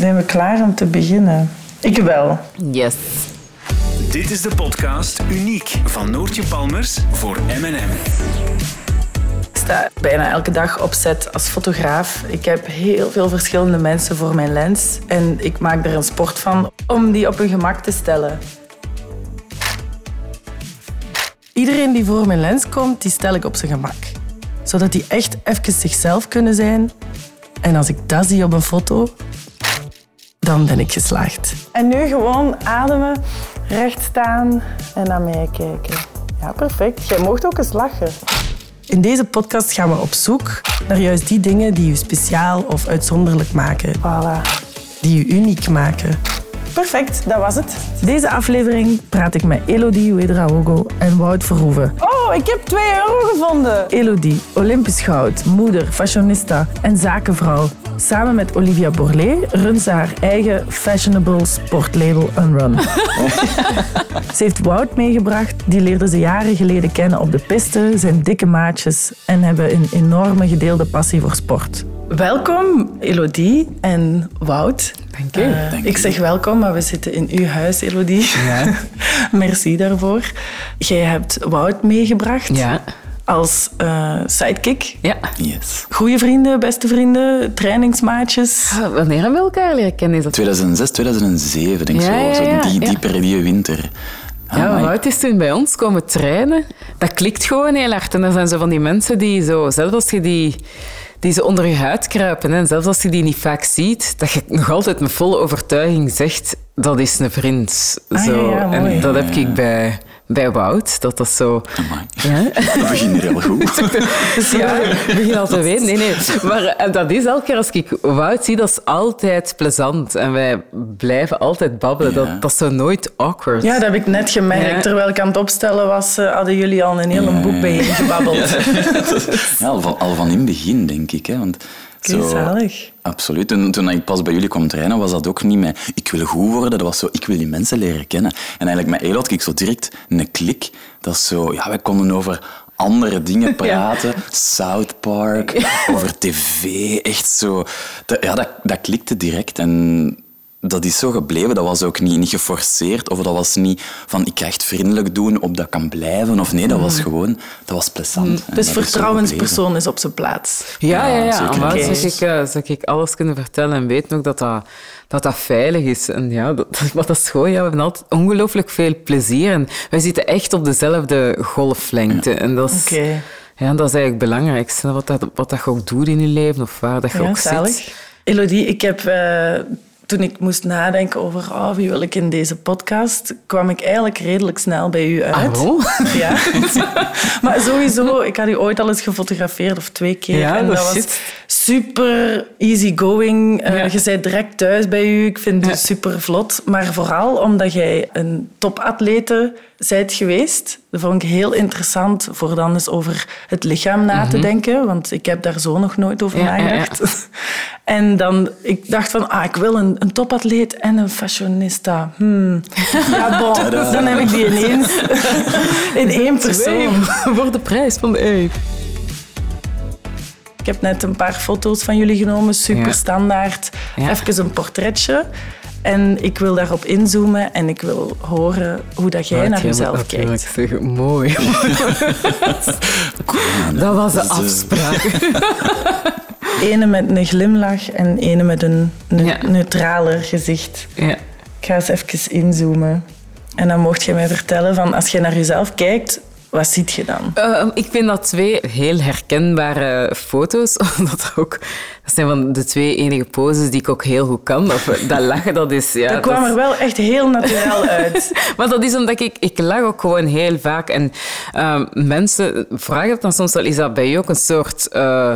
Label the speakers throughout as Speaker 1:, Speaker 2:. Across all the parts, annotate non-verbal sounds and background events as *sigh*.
Speaker 1: Zijn we klaar om te beginnen? Ik wel.
Speaker 2: Yes.
Speaker 3: Dit is de podcast Uniek van Noortje Palmers voor M&M.
Speaker 1: Ik sta bijna elke dag op set als fotograaf. Ik heb heel veel verschillende mensen voor mijn lens. En ik maak er een sport van om die op hun gemak te stellen. Iedereen die voor mijn lens komt, die stel ik op zijn gemak. Zodat die echt even zichzelf kunnen zijn. En als ik dat zie op een foto, dan ben ik geslaagd. En nu gewoon ademen, recht staan en naar mij kijken. Ja, perfect. Jij mocht ook eens lachen. In deze podcast gaan we op zoek naar juist die dingen die u speciaal of uitzonderlijk maken. Voilà. Die u uniek maken. Perfect, dat was het. Deze aflevering praat ik met Elodie Wedraogo en Wout Verhoeven. Oh, ik heb 2 euro gevonden. Elodie, Olympisch goud, moeder, fashionista en zakenvrouw. Samen met Olivia Borlée runt ze haar eigen fashionable sportlabel Unrun. *laughs* ze heeft Wout meegebracht. Die leerde ze jaren geleden kennen op de piste, zijn dikke maatjes en hebben een enorme gedeelde passie voor sport. Welkom, Elodie en Wout.
Speaker 2: Dank u.
Speaker 1: Uh, ik zeg welkom, maar we zitten in uw huis, Elodie.
Speaker 2: Ja. *laughs*
Speaker 1: Merci daarvoor. Jij hebt Wout meegebracht
Speaker 2: Ja.
Speaker 1: Als eh, sidekick.
Speaker 2: Ja.
Speaker 4: Yes.
Speaker 1: Goeie vrienden, beste vrienden, trainingsmaatjes.
Speaker 2: Ah, Wanneer hebben we elkaar leren kennen? Is dat...
Speaker 4: 2006, 2007, denk ik
Speaker 2: Ja,
Speaker 4: zo.
Speaker 2: ja,
Speaker 4: zo
Speaker 2: ja,
Speaker 4: die, die
Speaker 2: ja.
Speaker 4: periode winter. Ah,
Speaker 2: Ja,
Speaker 4: Amai.
Speaker 2: Wout is toen bij ons komen trainen. Dat klikt gewoon heel hard. En er zijn zo van die mensen die zo, zelfs als je die, die ze onder je huid kruipen, hè, en zelfs als je die niet vaak ziet, dat je nog altijd met volle overtuiging zegt, dat is een vriend.
Speaker 1: Ah,
Speaker 2: zo.
Speaker 1: ja, ja,
Speaker 2: en dat heb ik bij, bij Wout, dat dat zo...
Speaker 4: Amai.
Speaker 2: Ja?
Speaker 4: We beginnen heel goed. *laughs*
Speaker 2: Dus ja, ik begin al te weten. Nee, nee. Maar eh, dat is elke keer als ik Wout zie, dat is altijd plezant. En wij blijven altijd babbelen.
Speaker 4: Ja.
Speaker 2: Dat, dat is zo nooit awkward.
Speaker 1: Ja, dat heb ik net gemerkt.
Speaker 2: Ja.
Speaker 1: Terwijl ik aan het opstellen was, eh, hadden jullie al een hele boek bijeen gebabbeld. *laughs*
Speaker 4: Ja, al, van, al van in het begin, denk ik. Hè, want
Speaker 1: Oké, zalig.
Speaker 4: Absoluut. Toen, toen ik pas bij jullie kwam trainen, was dat ook niet met ik wil goed worden. Dat was zo, ik wil die mensen leren kennen. En eigenlijk met Elo had ik zo direct een klik. Dat is zo, ja, wij konden over andere dingen *laughs* praten. South Park, over tv. Echt zo. Dat, ja, dat, dat klikte direct. En dat is zo gebleven. Dat was ook niet, niet geforceerd. Of dat was niet van, ik ga echt vriendelijk doen, op dat kan blijven. Of nee, dat was gewoon, dat was plezant.
Speaker 1: Dus vertrouwenspersoon is op zijn plaats.
Speaker 2: Ja, ja, ja.
Speaker 4: zeker.
Speaker 2: Zou ik, eh, zou ik alles kunnen vertellen en weet ook dat dat, dat, dat veilig is. En ja, dat, *laughs* maar dat is gewoon, ja, we hebben altijd ongelooflijk veel plezier. En wij zitten echt op dezelfde golflengte. En dat is,
Speaker 1: Oké.
Speaker 2: ja, dat is eigenlijk het belangrijkste. Wat dat, wat dat je ook doet in je leven of waar dat je
Speaker 1: Ja,
Speaker 2: ook
Speaker 1: zalig.
Speaker 2: zit.
Speaker 1: Elodie, ik heb... eh, toen ik moest nadenken over oh, wie wil ik in deze podcast, kwam ik eigenlijk redelijk snel bij u uit.
Speaker 2: Wel? *laughs*
Speaker 1: Ja. *laughs* maar sowieso, ik had u ooit al eens gefotografeerd, of twee keer.
Speaker 2: Ja,
Speaker 1: en
Speaker 2: dat
Speaker 1: was
Speaker 2: shit.
Speaker 1: Super easygoing.
Speaker 2: Ja.
Speaker 1: Je bent direct thuis bij u. Ik vind het super vlot. Maar vooral omdat jij een topatlete bent geweest. Dat vond ik heel interessant voor dan eens over het lichaam na te denken. Want ik heb daar zo nog nooit over
Speaker 2: Mhm. Ja,
Speaker 1: nagedacht. *laughs* En dan, ik dacht van, ah, ik wil een, een topatleet en een fashionista. Hmm. *laughs* Ja, bon, dan heb ik die ineens *laughs* in één persoon.
Speaker 2: Voor de prijs van de ei.
Speaker 1: Ik heb net een paar foto's van jullie genomen, super standaard.
Speaker 2: Ja.
Speaker 1: Even een portretje. En ik wil daarop inzoomen en ik wil horen hoe dat jij naar jezelf kijkt.
Speaker 2: Zeg, mooi. *laughs* Dat was de
Speaker 4: eh,
Speaker 2: afspraak. *laughs*
Speaker 1: Ene met een glimlach en ene met een ne-
Speaker 2: Ja.
Speaker 1: neutraler gezicht.
Speaker 2: Ja.
Speaker 1: Ik ga eens even inzoomen. En dan mocht je mij vertellen van als je naar jezelf kijkt, wat ziet je dan?
Speaker 2: Ehm, ik vind dat twee heel herkenbare foto's. *laughs* Omdat ook, dat zijn van de twee enige poses die ik ook heel goed kan. Of, dat lachen, dat is... Ja,
Speaker 1: dat kwam er wel echt heel natuurlijk *laughs* uit.
Speaker 2: Maar dat is omdat ik... Ik lach ook gewoon heel vaak. En ehm, mensen vragen het dan soms wel... Is dat bij je ook een soort eh,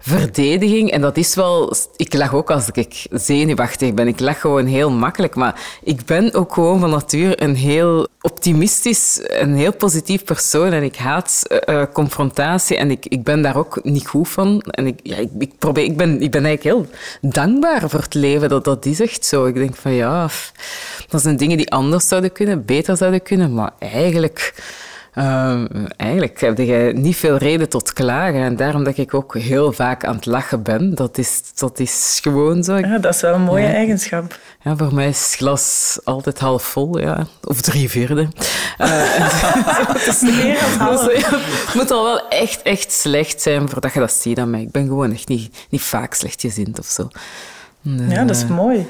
Speaker 2: verdediging? En dat is wel... Ik lach ook als ik zenuwachtig ben. Ik lach gewoon heel makkelijk. Maar ik ben ook gewoon van natuur een heel optimistisch, een heel positief persoon. En ik haat eh, eh, confrontatie. En ik, ik ben daar ook niet goed van. En ik, ja, ik, ik, probeer, ik, ben, ik ben eigenlijk heel dankbaar voor het leven. Dat, dat is echt zo. Ik denk van ja, dat zijn dingen die anders zouden kunnen, beter zouden kunnen. Maar eigenlijk Ehm, eigenlijk heb je niet veel reden tot klagen. En daarom dat ik ook heel vaak aan het lachen ben. Dat is, dat is gewoon zo.
Speaker 1: Ja, dat is wel een mooie
Speaker 2: Ja.
Speaker 1: eigenschap.
Speaker 2: Ja, voor mij is glas altijd half vol, ja. Of drie vierde. *laughs*
Speaker 1: Het is meer *laughs*
Speaker 2: het moet al wel echt, echt slecht zijn voordat je dat ziet aan mij. Ik ben gewoon echt niet, niet vaak slechtgezind of zo. Dus,
Speaker 1: Ja, dat is
Speaker 2: eh,
Speaker 1: mooi.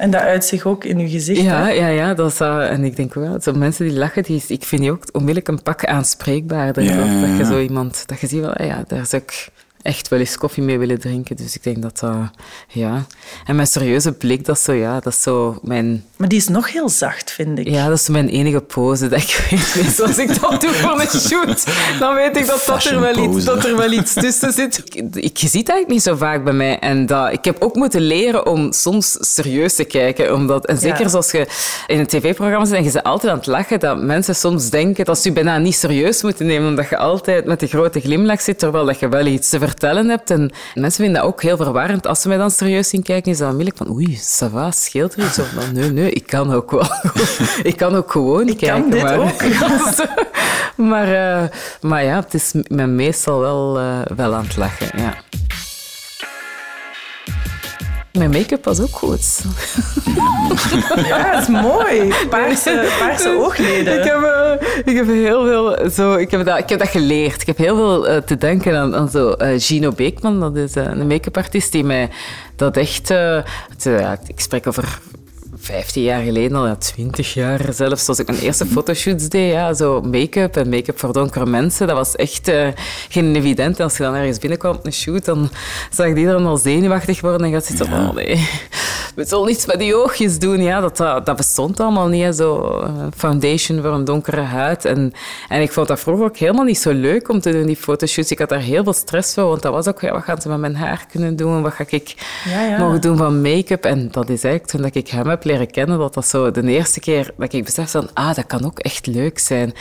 Speaker 1: En dat uit zich ook in je gezicht.
Speaker 2: Ja,
Speaker 1: hè?
Speaker 2: ja, ja, dat is, uh, en ik denk wel, zo mensen die lachen, die, ik vind die ook onmiddellijk een pak aanspreekbaarder.
Speaker 4: Ja,
Speaker 2: dat,
Speaker 4: ja,
Speaker 2: dat je zo iemand, dat je ziet wel, ah ja, daar zou ik echt wel eens koffie mee willen drinken. Dus ik denk dat dat, ja. En mijn serieuze blik, dat is zo, ja, dat is zo mijn,
Speaker 1: Maar die is nog heel zacht, vind ik.
Speaker 2: ja, dat is mijn enige pose dat ik weet. *laughs* Dus als ik dat doe voor een shoot, dan weet ik dat, dat, er, wel iets, dat er wel iets tussen zit. Ik, ik, je ziet het eigenlijk niet zo vaak bij mij. En dat, ik heb ook moeten leren om soms serieus te kijken. Omdat, en zeker
Speaker 1: Ja.
Speaker 2: zoals je in een tv-programma zit en je bent altijd aan het lachen, dat mensen soms denken dat ze je bijna niet serieus moeten nemen, omdat je altijd met een grote glimlach zit, terwijl dat je wel iets te vertellen hebt. En mensen vinden dat ook heel verwarrend. Als ze mij dan serieus zien kijken, is dat onmiddellijk van oei, ça va, scheelt er iets? Of dan, nee, nee, ik kan ook wel. *laughs* ik kan ook gewoon
Speaker 1: Ik kan
Speaker 2: kijken.
Speaker 1: dit
Speaker 2: maar,
Speaker 1: ook. *laughs*
Speaker 2: maar, eh, maar ja, het is me meestal wel, eh, wel aan het lachen, ja. Mijn make-up was ook goed. *laughs*
Speaker 1: Ja, dat is mooi. Paarse, paarse oogleden.
Speaker 2: Ik heb, eh, ik heb heel veel zo, ik heb, dat, ik heb dat geleerd. Ik heb heel veel eh, te denken aan, aan zo, eh, Gino Beekman. Dat is een make-up artiest die mij dat echt. het, ja, ik spreek over 15 jaar geleden al, ja, 20 jaar zelfs, als ik mijn eerste fotoshoots deed. Ja, zo make-up en make-up voor donkere mensen. Dat was echt eh, geen evident. En als je dan ergens binnenkwam op een shoot, dan zag iedereen al zenuwachtig worden en gaat zitten oh nee, we zullen iets met die oogjes doen. Ja, dat, dat, dat bestond allemaal niet, hè, zo eh, foundation voor een donkere huid. En, en ik vond dat vroeger ook helemaal niet zo leuk om te doen, die fotoshoots. Ik had daar heel veel stress voor, want dat was ook, ja, wat gaan ze met mijn haar kunnen doen? Wat ga ik
Speaker 1: Ja,
Speaker 2: mogen doen van make-up? En dat is eigenlijk toen ik hem heb leren kennen, dat dat zo de eerste keer dat ik besefte van, ah, dat kan ook echt leuk zijn.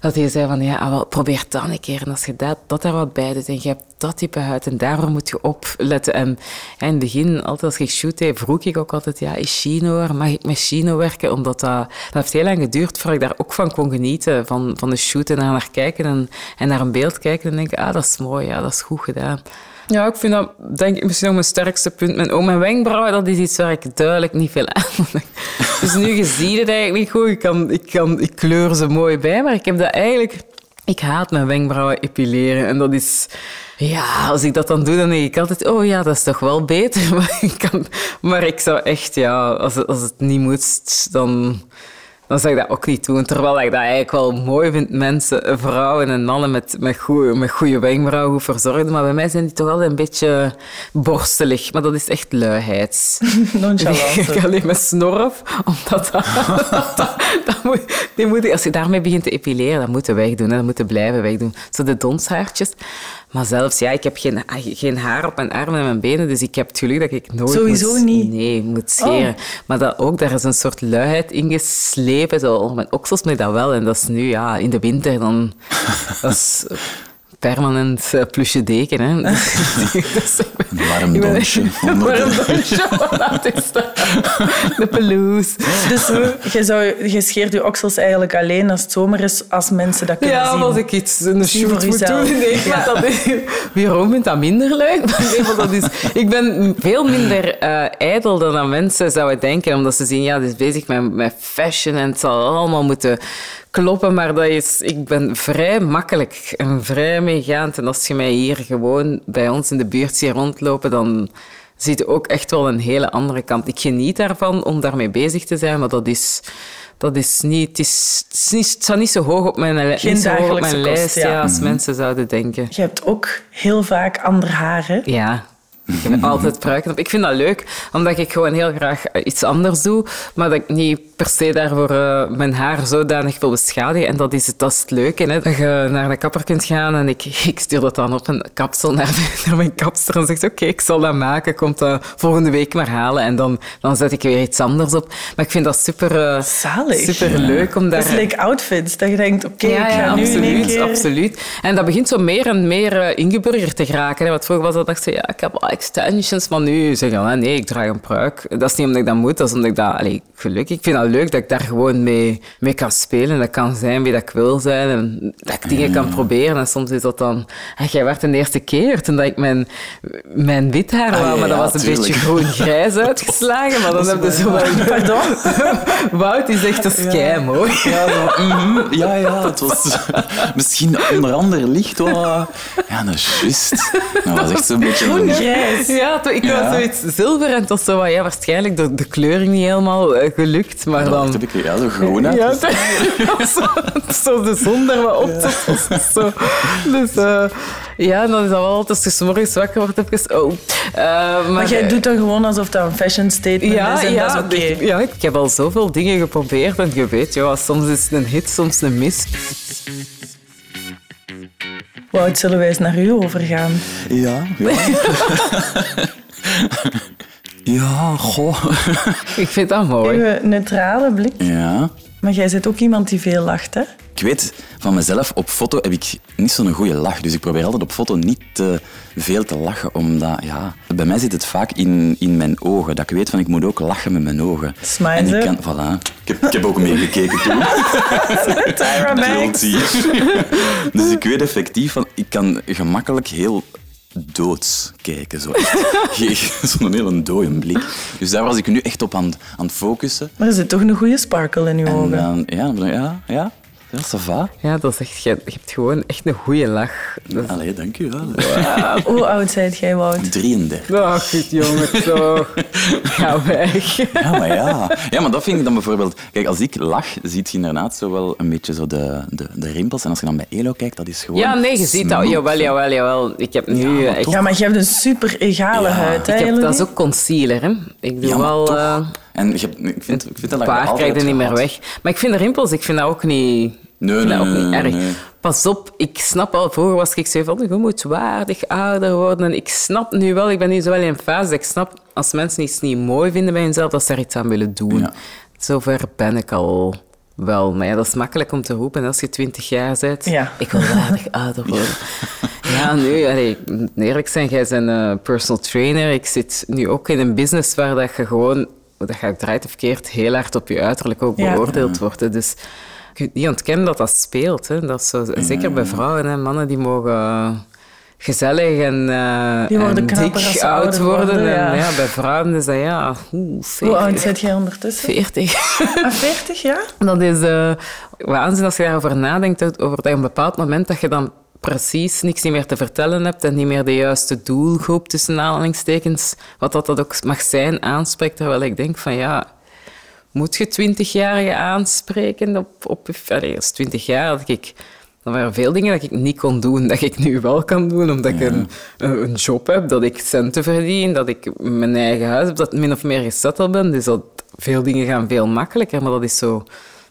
Speaker 2: Dat hij zei van, ja, ah, wel, probeer dat een keer. En als je dat, dat er wat bij doet en je hebt dat type huid en daarvoor moet je opletten. En in het begin, altijd als ik shoot deed, vroeg ik ook altijd, ja, is Chino er? Mag ik met Chino werken? Omdat dat, dat heeft heel lang geduurd voordat ik daar ook van kon genieten, van, van de shoot en daar naar kijken en, en naar een beeld kijken en denken, ah, dat is mooi, ja, dat is goed gedaan. Ja, ik vind dat denk ik misschien nog mijn sterkste punt. Mijn, oh, mijn wenkbrauwen, dat is iets waar ik duidelijk niet veel aan heb. *laughs* Dus nu, je ziet het eigenlijk niet goed. Ik, kan, ik, kan, ik kleur ze mooi bij, maar ik heb dat eigenlijk... Ik haat mijn wenkbrauwen epileren. En dat is... Ja, als ik dat dan doe, dan denk ik altijd... Oh ja, dat is toch wel beter. *laughs* Maar ik, kan, maar ik zou echt... Ja, als als het niet moet, dan... Dan zou ik dat ook niet doen. Terwijl ik dat eigenlijk wel mooi vind, mensen, vrouwen en mannen met, met, goeie, met goede wenkbrauwen goed verzorgd. Maar bij mij zijn die toch altijd een beetje borstelig. Maar dat is echt luiheid. *laughs*
Speaker 1: Nonchalant.
Speaker 2: Ik *laughs* alleen met snorf, omdat dat, *laughs* dat, dat moet, die moet, als je daarmee begint te epileren, dat moet je wegdoen. Hè. Dat moet je blijven wegdoen. Zo de donshaartjes. Maar zelfs, ja, ik heb geen, geen haar op mijn armen en mijn benen, dus ik heb het geluk dat ik nooit
Speaker 1: Sowieso
Speaker 2: moet,
Speaker 1: niet?
Speaker 2: Nee, moet scheren. Maar dat ook, daar is een soort luiheid ingeslepen, zo mijn oksels moet dat wel. En dat is nu, ja, in de winter, dan... *laughs* Dat is permanent uh, plusje deken, hè. *laughs* dus,
Speaker 4: Een warm donsje. *laughs*
Speaker 2: Een warm donsje, *laughs* dat is de, de pelouse.
Speaker 1: Dus je, zou, je scheert je oksels eigenlijk alleen als het zomer is, als mensen dat kunnen
Speaker 2: Ja,
Speaker 1: zien.
Speaker 2: als ik iets in de shoot
Speaker 1: voor
Speaker 2: moet
Speaker 1: jezelf.
Speaker 2: doen. Nee, dat is, waarom vindt dat minder leuk? Maar nee, maar dat is, ik ben veel minder eh ijdel dan mensen zouden denken. Omdat ze zien, ja, die is bezig met, met fashion en het zal allemaal moeten kloppen. Maar dat is, ik ben vrij makkelijk en vrij meegaand. En als je mij hier gewoon bij ons in de buurt ziet rondlopen, dan zie je ook echt wel een hele andere kant. Ik geniet daarvan om daarmee bezig te zijn, maar dat is... Dat is niet, het, is, het, is niet, het staat niet zo hoog op mijn, li-
Speaker 1: Geen
Speaker 2: hoog op mijn
Speaker 1: kost,
Speaker 2: lijst
Speaker 1: ja.
Speaker 2: ja, als mensen zouden denken.
Speaker 1: Je hebt ook heel vaak ander haar, hè?
Speaker 2: Ja, ik heb altijd pruiken op. Ik vind dat leuk, omdat ik gewoon heel graag eh, iets anders doe, maar dat ik niet per se daarvoor eh, mijn haar zodanig wil beschadigen. En dat is het, dat is het leuke, hè? dat je naar de kapper kunt gaan en ik, *laughs* ik stuur dat dan op een kapsel naar, *laughs* naar mijn kapster en zegt oké, ik zal dat maken, komt dat volgende week maar halen. En dan, dan zet ik weer iets anders op. Maar ik vind dat super,
Speaker 1: Zalig.
Speaker 2: super leuk om daar...
Speaker 1: Dat is like outfits, dat je denkt, oké, ik ga nu in
Speaker 2: absoluut,
Speaker 1: keer...
Speaker 2: absoluut. En dat begint zo meer en meer ingeburgerd te geraken. Hè. Want vroeger was dat dacht ze, ja, ik heb, extensions. Maar nu zeg je, ah, nee, ik draag een pruik. Dat is niet omdat ik dat moet, dat is omdat ik dat... Allee, gelukkig, ik vind dat leuk dat ik daar gewoon mee, mee kan spelen. Dat kan zijn wie dat ik wil zijn. En dat ik dingen kan proberen. En soms is dat dan... Ah, jij werd de eerste keer toen dat ik mijn, mijn wit haar
Speaker 4: Ah,
Speaker 2: wou,
Speaker 4: ja,
Speaker 2: maar dat was een beetje groen-grijs *laughs* uitgeslagen. Maar dan heb je zo wel...
Speaker 1: Pardon? *laughs*
Speaker 2: Wout is echt een sky mooi.
Speaker 4: Ja, *laughs* mhm. ja, ja, het was misschien onder andere licht. wel, Ja, dat is juist. Dat was echt zo'n beetje... een-
Speaker 2: Ja, ik
Speaker 4: Ja.
Speaker 2: was zoiets zilver en het was zo wat, ja, waarschijnlijk de, de kleuring niet helemaal eh, gelukt, maar
Speaker 4: Dat
Speaker 2: dan...
Speaker 4: heb ik ja, zo groen uit.
Speaker 2: Ja, het- *laughs* zo, zo de zon daar wat op te Zo. Dus eh, ja, dan is dat wel altijd als je morgens wakker wordt, even... Oh. Eh, maar,
Speaker 1: Maar jij doet dan gewoon alsof dat een fashion statement
Speaker 2: ja,
Speaker 1: is en
Speaker 2: ja,
Speaker 1: dat is oké.
Speaker 2: dus- ja, ik heb al zoveel dingen geprobeerd en je weet, ja, soms is het een hit, soms een mis.
Speaker 1: Wout, zullen wij eens naar u overgaan?
Speaker 4: Ja, ja. *laughs* Ja, goh.
Speaker 2: Ik vind dat mooi.
Speaker 1: Uw neutrale blik.
Speaker 4: Ja.
Speaker 1: Maar jij bent ook iemand die veel lacht, hè?
Speaker 4: Ik weet van mezelf, op foto heb ik niet zo'n goede lach. Dus ik probeer altijd op foto niet te veel te lachen. Omdat, ja, bij mij zit het vaak in, in mijn ogen. Dat ik weet van, ik moet ook lachen met mijn ogen.
Speaker 1: Smile
Speaker 4: En ik kan, voilà. Ik heb, ik heb ook meegekeken toen. *laughs*
Speaker 1: Tyra Banks. *laughs*
Speaker 4: Dus ik weet effectief van, ik kan gemakkelijk heel doods kijken. Zo *laughs* Zo'n hele dode blik. Dus daar was ik nu echt op aan, aan het focussen.
Speaker 1: Maar er zit toch een goede sparkle in uw
Speaker 4: En
Speaker 1: ogen.
Speaker 4: dan, ja, ja, ja, ja, ça va.
Speaker 2: Ja, dat is echt, je, je hebt gewoon echt een goede lach. Dat is-
Speaker 4: Allee, dank u wel. *laughs*
Speaker 1: Hoe oud zijt jij, Wout?
Speaker 4: 33.
Speaker 2: Ach, goed jongen, toch. *laughs* Ga weg.
Speaker 4: Ja, maar ja. Ja, maar dat vind ik dan bijvoorbeeld... Kijk, als ik lach, ziet je inderdaad zo wel een beetje zo de, de, de rimpels. En als je dan bij Elo kijkt, dat is gewoon...
Speaker 2: Ja, nee, je ziet dat. Jawel, jawel, jawel. Ik heb nu
Speaker 4: Ja, maar
Speaker 2: echt...
Speaker 1: Ja, maar je hebt een super egale
Speaker 4: Ja,
Speaker 1: huid, hè,
Speaker 2: ik heb, dat is ook concealer, hè. Ik doe
Speaker 4: Ja,
Speaker 2: wel...
Speaker 4: toch.
Speaker 2: eh,
Speaker 4: En je ik vind, ik vind dat
Speaker 2: een
Speaker 4: je
Speaker 2: paar
Speaker 4: altijd
Speaker 2: krijg je niet meer weg. Maar ik vind de rimpels, ik vind dat ook niet...
Speaker 4: Nee,
Speaker 2: ik vind dat
Speaker 4: nee,
Speaker 2: ook niet erg.
Speaker 4: nee.
Speaker 2: Pas op, ik snap al, vroeger was ik zo van, je moet waardig ouder worden. En ik snap nu wel, ik ben nu zo wel in een fase, dat ik snap, als mensen iets niet mooi vinden bij hunzelf, dat ze daar iets aan willen doen.
Speaker 4: Ja.
Speaker 2: Zover ben ik al wel. Maar ja, dat is makkelijk om te roepen als je twintig jaar bent.
Speaker 1: Ja.
Speaker 2: Ik wil waardig ouder worden. *laughs* Ja, nu, allee, ik eerlijk zijn, jij bent een personal trainer. Ik zit nu ook in een business waar dat je gewoon, dat gaat draait of verkeerd, heel hard op je uiterlijk ook
Speaker 1: Ja.
Speaker 2: beoordeeld wordt. Dus kunt niet ontkennen dat dat speelt. Hè. Dat is zo, zeker bij vrouwen. Hè. Mannen die mogen gezellig en,
Speaker 1: Die worden
Speaker 2: en dik oud worden. en,
Speaker 1: ja.
Speaker 2: bij vrouwen is dat ja,
Speaker 1: Hoe oud
Speaker 2: 40.
Speaker 1: zit jij ondertussen?
Speaker 2: 40.
Speaker 1: Ah, 40, ja? *laughs*
Speaker 2: Dat is eh waanzin als je daarover nadenkt, over dat je op een bepaald moment dat je dan precies niks meer te vertellen hebt en niet meer de juiste doelgroep, tussen aanhalingstekens, wat dat, dat ook mag zijn, aanspreekt. Terwijl ik denk van ja, moet je twintigjarigen aanspreken op... op allee, als twintig jaar had ik... Dan waren er veel dingen dat ik niet kon doen, dat ik nu wel kan doen, omdat ik een, een job heb, dat ik centen verdien, dat ik mijn eigen huis heb, dat ik min of meer gesetteld ben. Dus dat, veel dingen gaan veel makkelijker, maar dat is zo...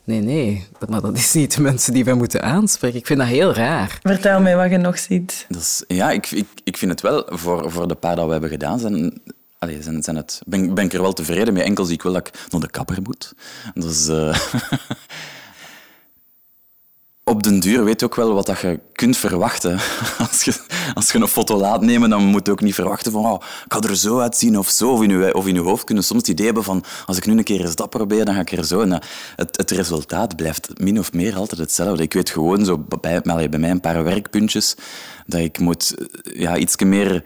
Speaker 2: Nee, nee, dat- maar dat is niet de mensen die wij moeten aanspreken. Ik vind dat heel raar.
Speaker 1: Vertel mij wat je nog ziet.
Speaker 4: Dat is, ja, ik, ik, ik vind het wel, voor, voor de paar dat we hebben gedaan, zijn, allee, zijn, zijn het, ben, ben ik er wel tevreden mee. Enkel zie ik wel dat ik naar de kapper moet. Dus, eh, *laughs* op den duur weet je ook wel wat dat je kunt verwachten. *laughs* Als je, als je een foto laat nemen, dan moet je ook niet verwachten van oh, ik ga er zo uitzien of zo. Of in, je, of in je hoofd kunnen soms het idee hebben van als ik nu een keer eens dat probeer, dan ga ik er zo. En dat- het, het resultaat blijft min of meer altijd hetzelfde. Ik weet gewoon zo bij, bij mij een paar werkpuntjes dat ik moet eh, ja, iets meer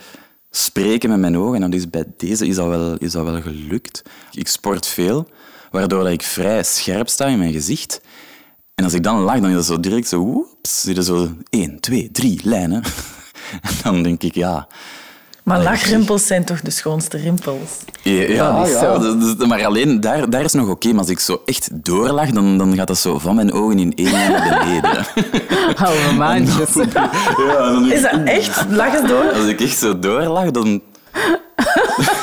Speaker 4: spreken met mijn ogen. En dat is, bij deze is dat, wel, is dat wel gelukt. Ik sport veel, waardoor dat ik vrij scherp sta in mijn gezicht. En als ik dan lach, dan is dat zo direct zo... Oeps, je zo één, twee, drie lijnen. *laughs* En dan denk ik, ja...
Speaker 1: Maar
Speaker 4: Allee,
Speaker 1: lachrimpels zijn toch de schoonste rimpels?
Speaker 4: Ja, ja,
Speaker 2: Dat is zo.
Speaker 4: dus- dus- maar alleen daar, daar is nog oké. Maar als ik zo echt doorlach, dan, dan gaat dat zo van mijn ogen in één naar beneden. *laughs*
Speaker 2: Halve maandjes.
Speaker 4: Ja, dan
Speaker 1: Is dat echt? Lach eens door.
Speaker 4: Als ik echt zo doorlach, dan...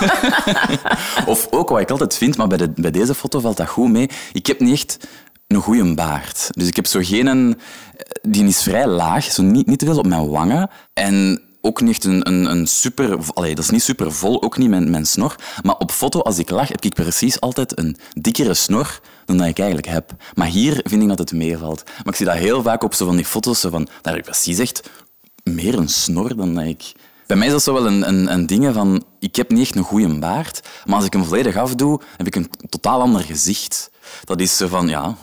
Speaker 4: *laughs* of ook wat ik altijd vind, maar bij, de, bij deze foto valt dat goed mee. Ik heb niet echt een goede baard. Dus ik heb zo geen... een- Die is vrij laag, zo niet, niet te veel op mijn wangen. En ook niet een, een, een super... Dat is niet super vol, ook niet mijn, mijn snor. Maar op foto, als ik lach, heb ik precies altijd een dikkere snor dan dat ik eigenlijk heb. Maar hier vind ik dat het meevalt. Maar ik zie dat heel vaak op zo van die foto's, zo van, daar heb ik precies echt meer een snor dan dat ik, Bij mij is dat zo wel een, een, een ding van... Ik heb niet echt een goede baard, maar als ik hem volledig afdoe, heb ik een totaal ander gezicht. Dat is zo van, ja...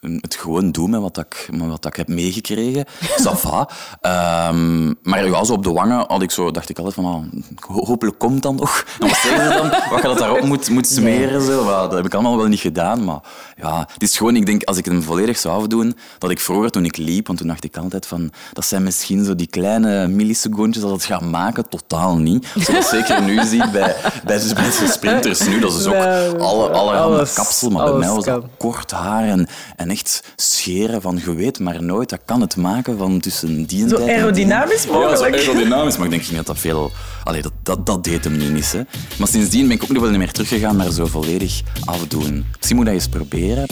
Speaker 4: Het gewoon doen met wat ik, met wat ik heb meegekregen. *laughs* Ça va. Ehm, maar ja, zo op de wangen had ik zo, dacht ik altijd van... ah, hopelijk komt dan nog. En *laughs* wat zeggen ze dan? Wat je dat daarop moet, moet smeren? Zo. Dat heb ik allemaal wel niet gedaan. Maar ja, het is gewoon... Ik denk, als ik hem volledig zou afdoen, dat ik vroeger toen ik liep, want toen dacht ik altijd van... Dat zijn misschien zo die kleine millisecondjes dat het gaat maken. Totaal niet. Zoals zeker nu *laughs* ziet bij, bij, bij sprinters nu. Dat is ook alle, allerhande
Speaker 2: alles-
Speaker 4: kapsel. Maar bij mij was dat kort haar en, en echt scheren van je weet maar nooit. Dat kan het maken van tussen die en
Speaker 1: Zo
Speaker 4: en
Speaker 1: aerodynamisch
Speaker 4: Ja, zo
Speaker 1: mogelijk.
Speaker 4: aerodynamisch. Maar ik denk *laughs* niet dat dat veel... Allee, dat, dat, dat deed hem niet eens. Hè. Maar sindsdien ben ik ook nog wel niet meer teruggegaan naar zo volledig afdoen. Misschien moet dat eens proberen.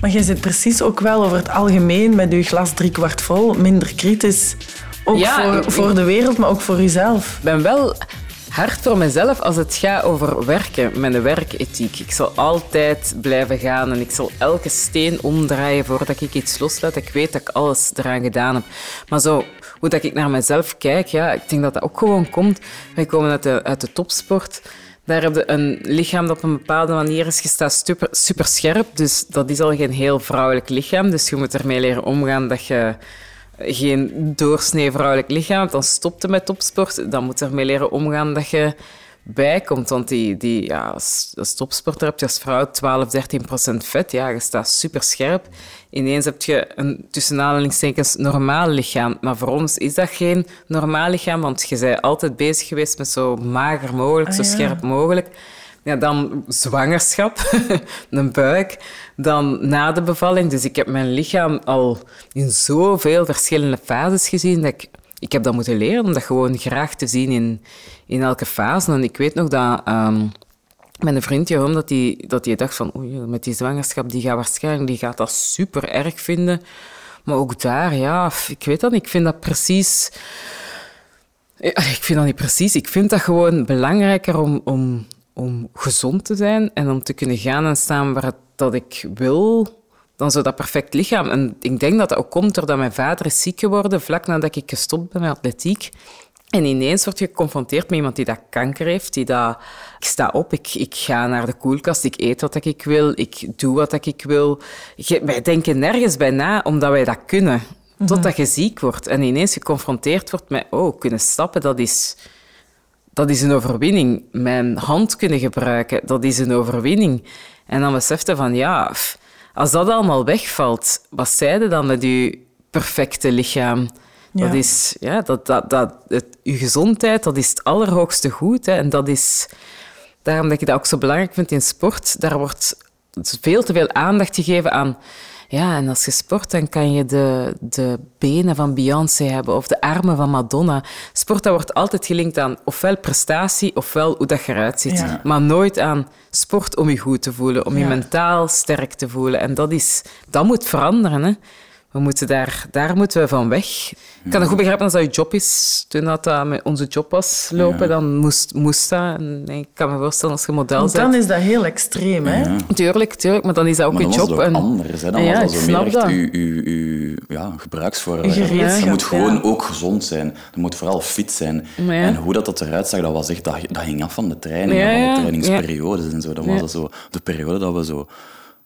Speaker 1: Maar jij zit precies ook wel over het algemeen met je glas driekwart vol, minder kritisch. Ook
Speaker 2: Ja,
Speaker 1: voor,
Speaker 2: ik-
Speaker 1: voor de wereld, maar ook voor jezelf.
Speaker 2: Ik ben wel hard voor mezelf als het gaat over werken, mijn werkethiek. Ik zal altijd blijven gaan en ik zal elke steen omdraaien voordat ik iets loslaat. Ik weet dat ik alles eraan gedaan heb. Maar zo, hoe dat ik naar mezelf kijk, ja, ik denk dat dat ook gewoon komt. Wij komen uit de, uit de topsport. Daar heb je een lichaam dat op een bepaalde manier is gestaan, super, super scherp. Dus dat is al geen heel vrouwelijk lichaam. Dus je moet ermee leren omgaan dat je geen doorsnee vrouwelijk lichaam. Dan stopt het met topsport. Dan moet je ermee leren omgaan dat je bijkomt. Want die, die, ja, als, topsporter heb je als vrouw 12, 13 procent vet. Ja, je staat super scherp. Ineens heb je een tussen aanhalingstekens normaal lichaam. Maar voor ons is dat geen normaal lichaam, want je bent altijd bezig geweest met zo mager mogelijk, zo
Speaker 1: Ah, ja.
Speaker 2: scherp mogelijk. Ja, dan zwangerschap, *laughs* een buik, dan na de bevalling. Dus ik heb mijn lichaam al in zoveel verschillende fases gezien dat ik... Ik heb dat moeten leren om dat gewoon graag te zien in, in elke fase. En ik weet nog dat ehm, mijn vriend Jeroen, dat die, dat die dacht van oei, met die zwangerschap, die gaat waarschijnlijk die gaat dat super erg vinden. Maar ook daar, ja, ik weet dat niet. Ik vind dat precies... Ja, Ik vind dat niet precies. Ik vind dat gewoon belangrijker om, om, om gezond te zijn en om te kunnen gaan en staan waar het- dat ik wil, dan zo dat perfect lichaam. En ik denk dat dat ook komt doordat mijn vader is ziek geworden vlak nadat ik gestopt ben met atletiek. En ineens word je geconfronteerd met iemand die dat kanker heeft, die dat... Ik sta op, ik, ik ga naar de koelkast, ik eet wat ik wil, ik doe wat ik wil. Wij denken nergens bij na, omdat wij dat kunnen. Totdat je ziek wordt en ineens geconfronteerd wordt met... Oh, kunnen stappen, dat is... Dat is een overwinning. Mijn hand kunnen gebruiken, dat is een overwinning. En dan besefte van, ja, als dat allemaal wegvalt, wat zei je dan met je perfecte lichaam?
Speaker 1: Ja.
Speaker 2: Dat is, ja, dat, dat, dat, het, je gezondheid, dat is het allerhoogste goed. Hè. En dat is, daarom dat ik dat ook zo belangrijk vind in sport. Daar wordt veel te veel aandacht gegeven aan... Ja, en als je sport, dan kan je de, de benen van Beyoncé hebben of de armen van Madonna. Sport, dat wordt altijd gelinkt aan ofwel prestatie ofwel hoe dat je eruit ziet.
Speaker 1: Ja.
Speaker 2: Maar nooit aan sport om je goed te voelen, om je mentaal sterk te voelen. En dat, is, dat moet veranderen. Hè. We moeten daar, daar moeten we van weg. Ik kan het goed begrijpen als dat je job is. Toen dat, dat met onze job was lopen, dan moest, moest dat. En ik kan me voorstellen als je model
Speaker 1: Want
Speaker 2: bent.
Speaker 1: dan is dat heel extreem, hè?
Speaker 2: Tuurlijk, tuurlijk, maar dan is dat ook
Speaker 4: Maar
Speaker 2: je
Speaker 4: dan was
Speaker 2: job.
Speaker 4: het ook
Speaker 2: en-
Speaker 4: anders. Hè. Dan
Speaker 2: Ja,
Speaker 4: was dat meer echt
Speaker 2: dat.
Speaker 4: uw, uw, uw ja, Je moet gewoon
Speaker 1: ja.
Speaker 4: ook gezond zijn. Je moet vooral fit zijn. En hoe dat, dat eruit zag, dat, was echt, dat, dat hing af van de training, van de trainingsperiodes en zo. Dat was dat zo de periode dat we zo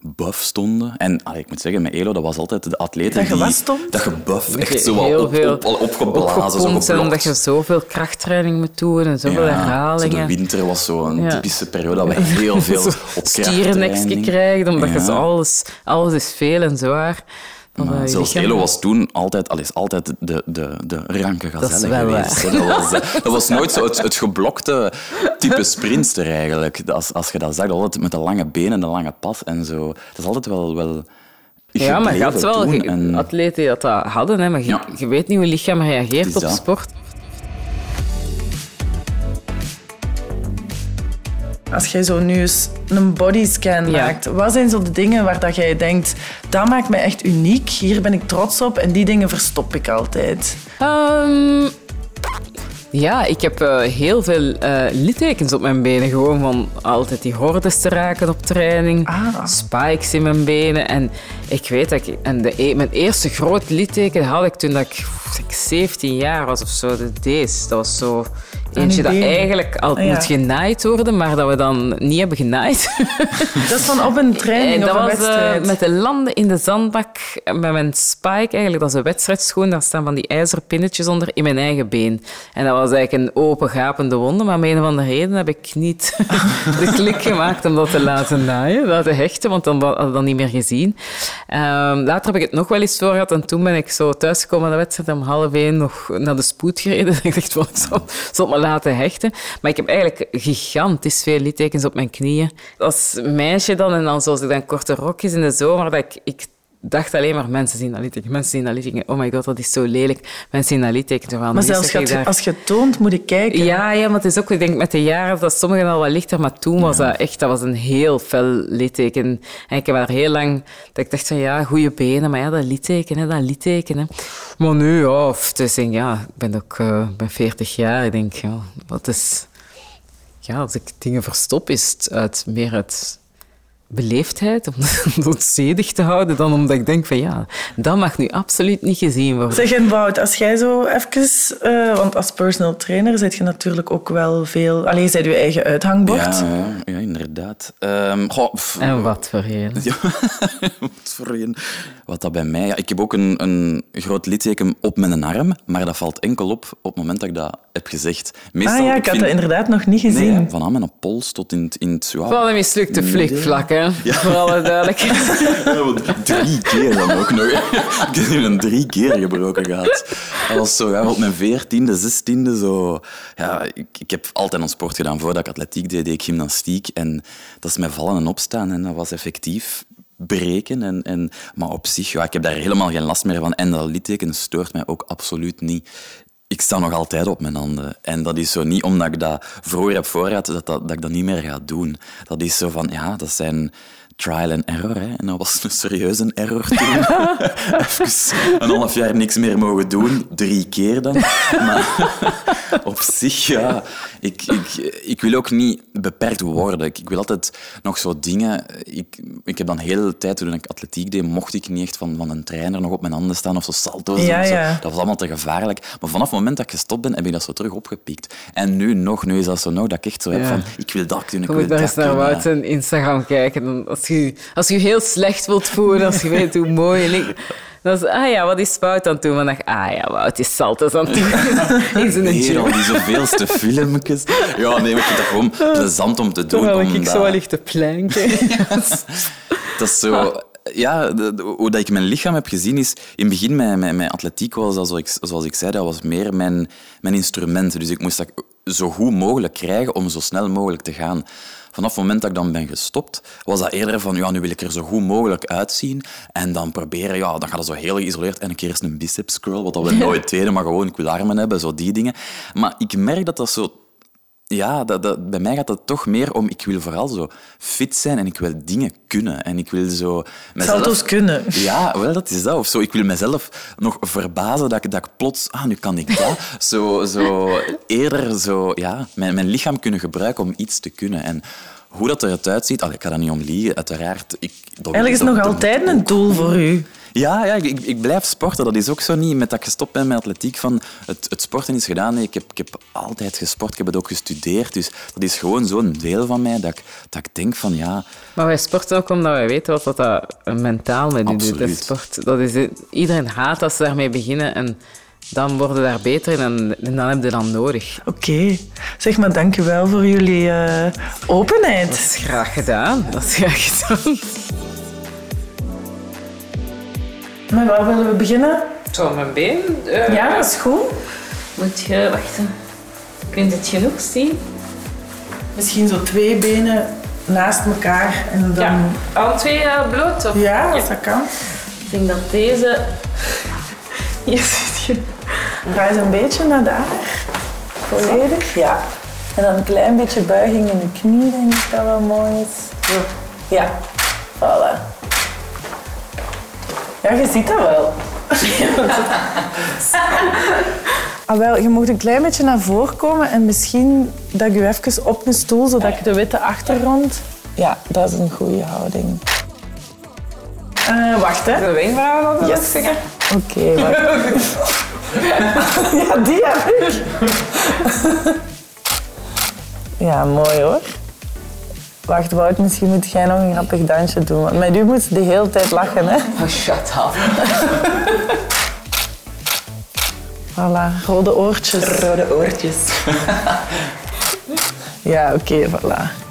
Speaker 4: buff stonden. En allee, ik moet zeggen, met Elo, dat was altijd de atleten
Speaker 1: Dat je
Speaker 4: die...
Speaker 1: wat stond?
Speaker 4: Dat je buff, echt zo
Speaker 2: heel
Speaker 4: op,
Speaker 2: veel
Speaker 4: op, op, opgeblazen, zo
Speaker 2: omdat je zoveel krachttraining moet doen en zoveel
Speaker 4: Ja, zo
Speaker 2: herhalingen.
Speaker 4: de winter was zo'n
Speaker 2: Ja.
Speaker 4: typische periode dat we *laughs* heel veel op
Speaker 2: Stierennekje
Speaker 4: krachttraining-
Speaker 2: krijgt, omdat je
Speaker 4: Ja.
Speaker 2: alles, alles is veel en zwaar.
Speaker 4: Maar
Speaker 2: eh, je
Speaker 4: zelfs Elo was toen altijd, al is altijd de, de, de ranke
Speaker 2: Dat
Speaker 4: gazelle
Speaker 2: wel
Speaker 4: geweest. Dat was, *laughs* dat was nooit zo het, het geblokte type sprinter eigenlijk. Als, als je dat zag, altijd met de lange benen en de lange pas en zo. Dat is altijd wel... wel
Speaker 2: Ja, maar je had wel
Speaker 4: En-
Speaker 2: atleten die dat, dat hadden, hè, maar je,
Speaker 4: Ja.
Speaker 2: je weet niet hoe je lichaam reageert op
Speaker 4: dat.
Speaker 2: sport.
Speaker 1: Als jij zo nu eens een bodyscan
Speaker 2: Ja.
Speaker 1: maakt, wat zijn zo de dingen waar dat jij denkt, dat maakt mij echt uniek, hier ben ik trots op en die dingen verstop ik altijd?
Speaker 2: Ehm, Ja, ik heb eh, heel veel eh, littekens op mijn benen. Gewoon van altijd die hordes te raken op training.
Speaker 1: Ah.
Speaker 2: Spikes in mijn benen. En ik weet dat ik... En de, e- mijn eerste groot litteken had ik toen dat ik, zeg, 17 jaar was of zo. De deze. Dat was zo... Eentje dat eigenlijk al
Speaker 1: Ah, ja.
Speaker 2: moet genaaid worden, maar dat we dan niet hebben genaaid. *laughs*
Speaker 1: Dat is van op een training
Speaker 2: En
Speaker 1: of
Speaker 2: dat
Speaker 1: een
Speaker 2: was eh, met de landen in de zandbak met mijn spike. Eigenlijk, dat is een wedstrijdschoen. Daar staan van die ijzeren pinnetjes onder in mijn eigen been. En dat was eigenlijk een open, gapende wonde. Maar om een of andere reden heb ik niet *laughs* de klik gemaakt om dat te laten naaien, laten hechten, want dan had ik dat niet meer gezien. Ehm, later heb ik het nog wel eens voor gehad. En toen ben ik zo thuisgekomen aan de wedstrijd om half één nog naar de spoed gereden. *laughs* Ik dacht, zal, zal het maar laten hechten. Maar ik heb eigenlijk gigantisch veel littekens op mijn knieën. Als meisje dan, en dan zoals ik dan korte rokjes in de zomer, dat ik, ik dacht alleen maar, mensen zien dat litteken, mensen zien dat litteken. Oh my god, dat is zo lelijk. Mensen zien dat litteken. Terwijl
Speaker 1: Maar zelfs als je,
Speaker 2: daar-
Speaker 1: als je toont, moet ik kijken.
Speaker 2: ja, ja, maar het is ook, ik denk met de jaren dat sommigen al wat lichter, maar toen was dat echt, dat was een heel fel litteken. En ik heb daar heel lang, dat ik dacht van ja, goede benen, maar ja, dat litteken, hè, dat litteken. Hè. Maar nu, ja, of, dus, denk, ja, ik ben ook eh, ben 40 jaar, ik denk, ja, wat is... Ja, als ik dingen verstop, is het uit, meer uit beleefdheid, om het *laughs* zedig te houden, dan omdat ik denk van ja, dat mag nu absoluut niet gezien worden.
Speaker 1: Zeg, en Wout, als jij zo even... eh, want als personal trainer zit je natuurlijk ook wel veel... Allee, je bent je eigen uithangbord.
Speaker 4: Ja, ja, ja, inderdaad. Ehm, goh,
Speaker 2: En wat voor een.
Speaker 4: Ja, *laughs* wat voor een. Wat dat bij mij... Ja, ik heb ook een, een groot litteken op mijn arm, maar dat valt enkel op op het moment dat ik dat heb gezegd. Meestal,
Speaker 1: ah ja, ik had
Speaker 4: vind-
Speaker 1: dat inderdaad nog niet gezien.
Speaker 4: Nee, van aan mijn pols tot in, het- in het... Ja,
Speaker 2: Van een mislukte flikvlak, hè? Voor alle duidelijkheid. *laughs*
Speaker 4: Ja, want drie keer dan ook nog. Ik heb nu een drie keer gebroken gehad. Dat was zo, ja, op mijn veertiende, zestiende, zo... Ja, ik, ik heb altijd een sport gedaan. Voordat ik atletiek deed, deed ik gymnastiek. En dat is met vallen en opstaan. En dat was effectief breken. En, en, maar op zich, ja, ik heb daar helemaal geen last meer van. En dat litteken stoort mij ook absoluut niet. Ik sta nog altijd op mijn handen. En dat is zo niet omdat ik dat vroeger heb voorgehad, dat, dat, dat ik dat niet meer ga doen. Dat is zo van, ja, dat zijn trial and error. Hè. En dat was een serieuze error toen. *laughs* Even een half jaar niks meer mogen doen. Drie keer dan. Maar *laughs* op zich, ja. Ik, ik, ik wil ook niet beperkt worden. Ik, ik wil altijd nog zo dingen... Ik, ik heb dan heel de tijd, toen ik atletiek deed, mocht ik niet echt van, van een trainer nog op mijn handen staan of zo salto's
Speaker 1: Ja,
Speaker 4: doen. Zo.
Speaker 1: ja.
Speaker 4: Dat was allemaal te gevaarlijk. Maar vanaf het moment dat ik gestopt ben, heb ik dat zo terug opgepikt. En nu nog, nu is dat zo nog, dat ik echt zo heb
Speaker 2: Ja.
Speaker 4: van, ik wil dat doen, ik
Speaker 2: Je
Speaker 4: wil
Speaker 2: moet
Speaker 4: dat
Speaker 2: eens naar
Speaker 4: kunnen.
Speaker 2: Wout zijn Instagram kijken. Dan Als je, als je je heel slecht wilt voelen, als je weet hoe mooi je ligt. Dan is ah ja, wat is Wout aan het doen? Dacht ik, ah ja, Wout is salto's aan het doen. In zijn
Speaker 4: Weer al die zoveelste filmpjes. Ja, nee, maar ik vind dat gewoon plezant om te doen.
Speaker 2: Terwijl ik
Speaker 4: omdat-
Speaker 2: zo wel ligt te planken. *laughs*
Speaker 4: Dat is zo... Ja, de- de- hoe dat ik mijn lichaam heb gezien is... In het begin, met, met atletiek was dat, zoals ik, zoals ik zei, dat was meer mijn, mijn instrument. Dus ik moest dat zo goed mogelijk krijgen om zo snel mogelijk te gaan. Vanaf het moment dat ik dan ben gestopt, was dat eerder van, ja, nu wil ik er zo goed mogelijk uitzien. En dan proberen, ja, dan gaat het zo heel geïsoleerd. En een keer eens een biceps curl, wat dat we *laughs* nooit deden, maar gewoon, ik wil armen hebben, zo die dingen. Maar ik merk dat dat zo ja, dat, dat, bij mij gaat het toch meer om... Ik wil vooral zo fit zijn en ik wil dingen kunnen. En ik wil zo... mezelf-
Speaker 1: Salto's kunnen.
Speaker 4: Ja, wel, dat is dat. Of zo, ik wil mezelf nog verbazen dat ik, dat ik plots... Ah, nu kan ik dat. Zo, zo eerder zo... Ja, mijn, mijn lichaam kunnen gebruiken om iets te kunnen. En hoe dat eruit uitziet... Allee, ik ga daar niet om liegen, uiteraard. Ik, dat-
Speaker 1: Eigenlijk is
Speaker 4: dat-
Speaker 1: nog
Speaker 4: dat-
Speaker 1: altijd een doel voor u.
Speaker 4: ja, ja ik, ik blijf sporten. Dat is ook zo niet met dat ik gestopt ben met atletiek. Van het, het sporten is gedaan. Nee, ik, heb, ik heb altijd gesport. Ik heb het ook gestudeerd. Dus dat is gewoon zo'n deel van mij dat ik, dat ik denk van ja...
Speaker 2: Maar wij sporten ook omdat wij weten wat dat, dat mentaal met u doet. Sport. Dat is, iedereen haat als ze daarmee beginnen en dan worden daar beter in en, en dan heb je dat nodig.
Speaker 1: Oké. Zeg maar, dank je wel voor jullie eh, openheid.
Speaker 2: Dat is graag gedaan. Dat is graag gedaan.
Speaker 1: Maar waar willen we beginnen?
Speaker 2: Zo, mijn been. eh,
Speaker 1: Ja, dat is goed.
Speaker 2: Moet je wachten. Kunt het genoeg zien?
Speaker 1: Misschien zo twee benen naast elkaar en dan...
Speaker 2: Ja. Al twee eh, bloot? Of?
Speaker 1: Ja, als dat kan.
Speaker 2: Ik denk dat deze... *laughs* Hier zit je.
Speaker 1: Draai eens een beetje naar daar. Volledig. Ja. En dan een klein beetje buiging in de knie, denk ik dat wel mooi is. Ja. Voilà. Ja, je ziet dat wel. *laughs* Ah, wel, je moet een klein beetje naar voren komen en misschien dat ik je even op een stoel, zodat ik de witte achtergrond... Ja, dat is een goede houding. Eh, wacht, hè.
Speaker 2: De wenkbrauwen nog
Speaker 1: Yes.
Speaker 2: zeggen?
Speaker 1: Oké, wacht. *laughs* ja, die heb ik. ja, mooi hoor. Wacht, Wout, misschien moet jij nog een grappig dansje doen. Want met u moet ze de hele tijd lachen, hè. *laughs*
Speaker 2: Oh, shut up.
Speaker 1: Voilà, rode oortjes.
Speaker 2: Rode oortjes.
Speaker 1: Ja, oké, voilà.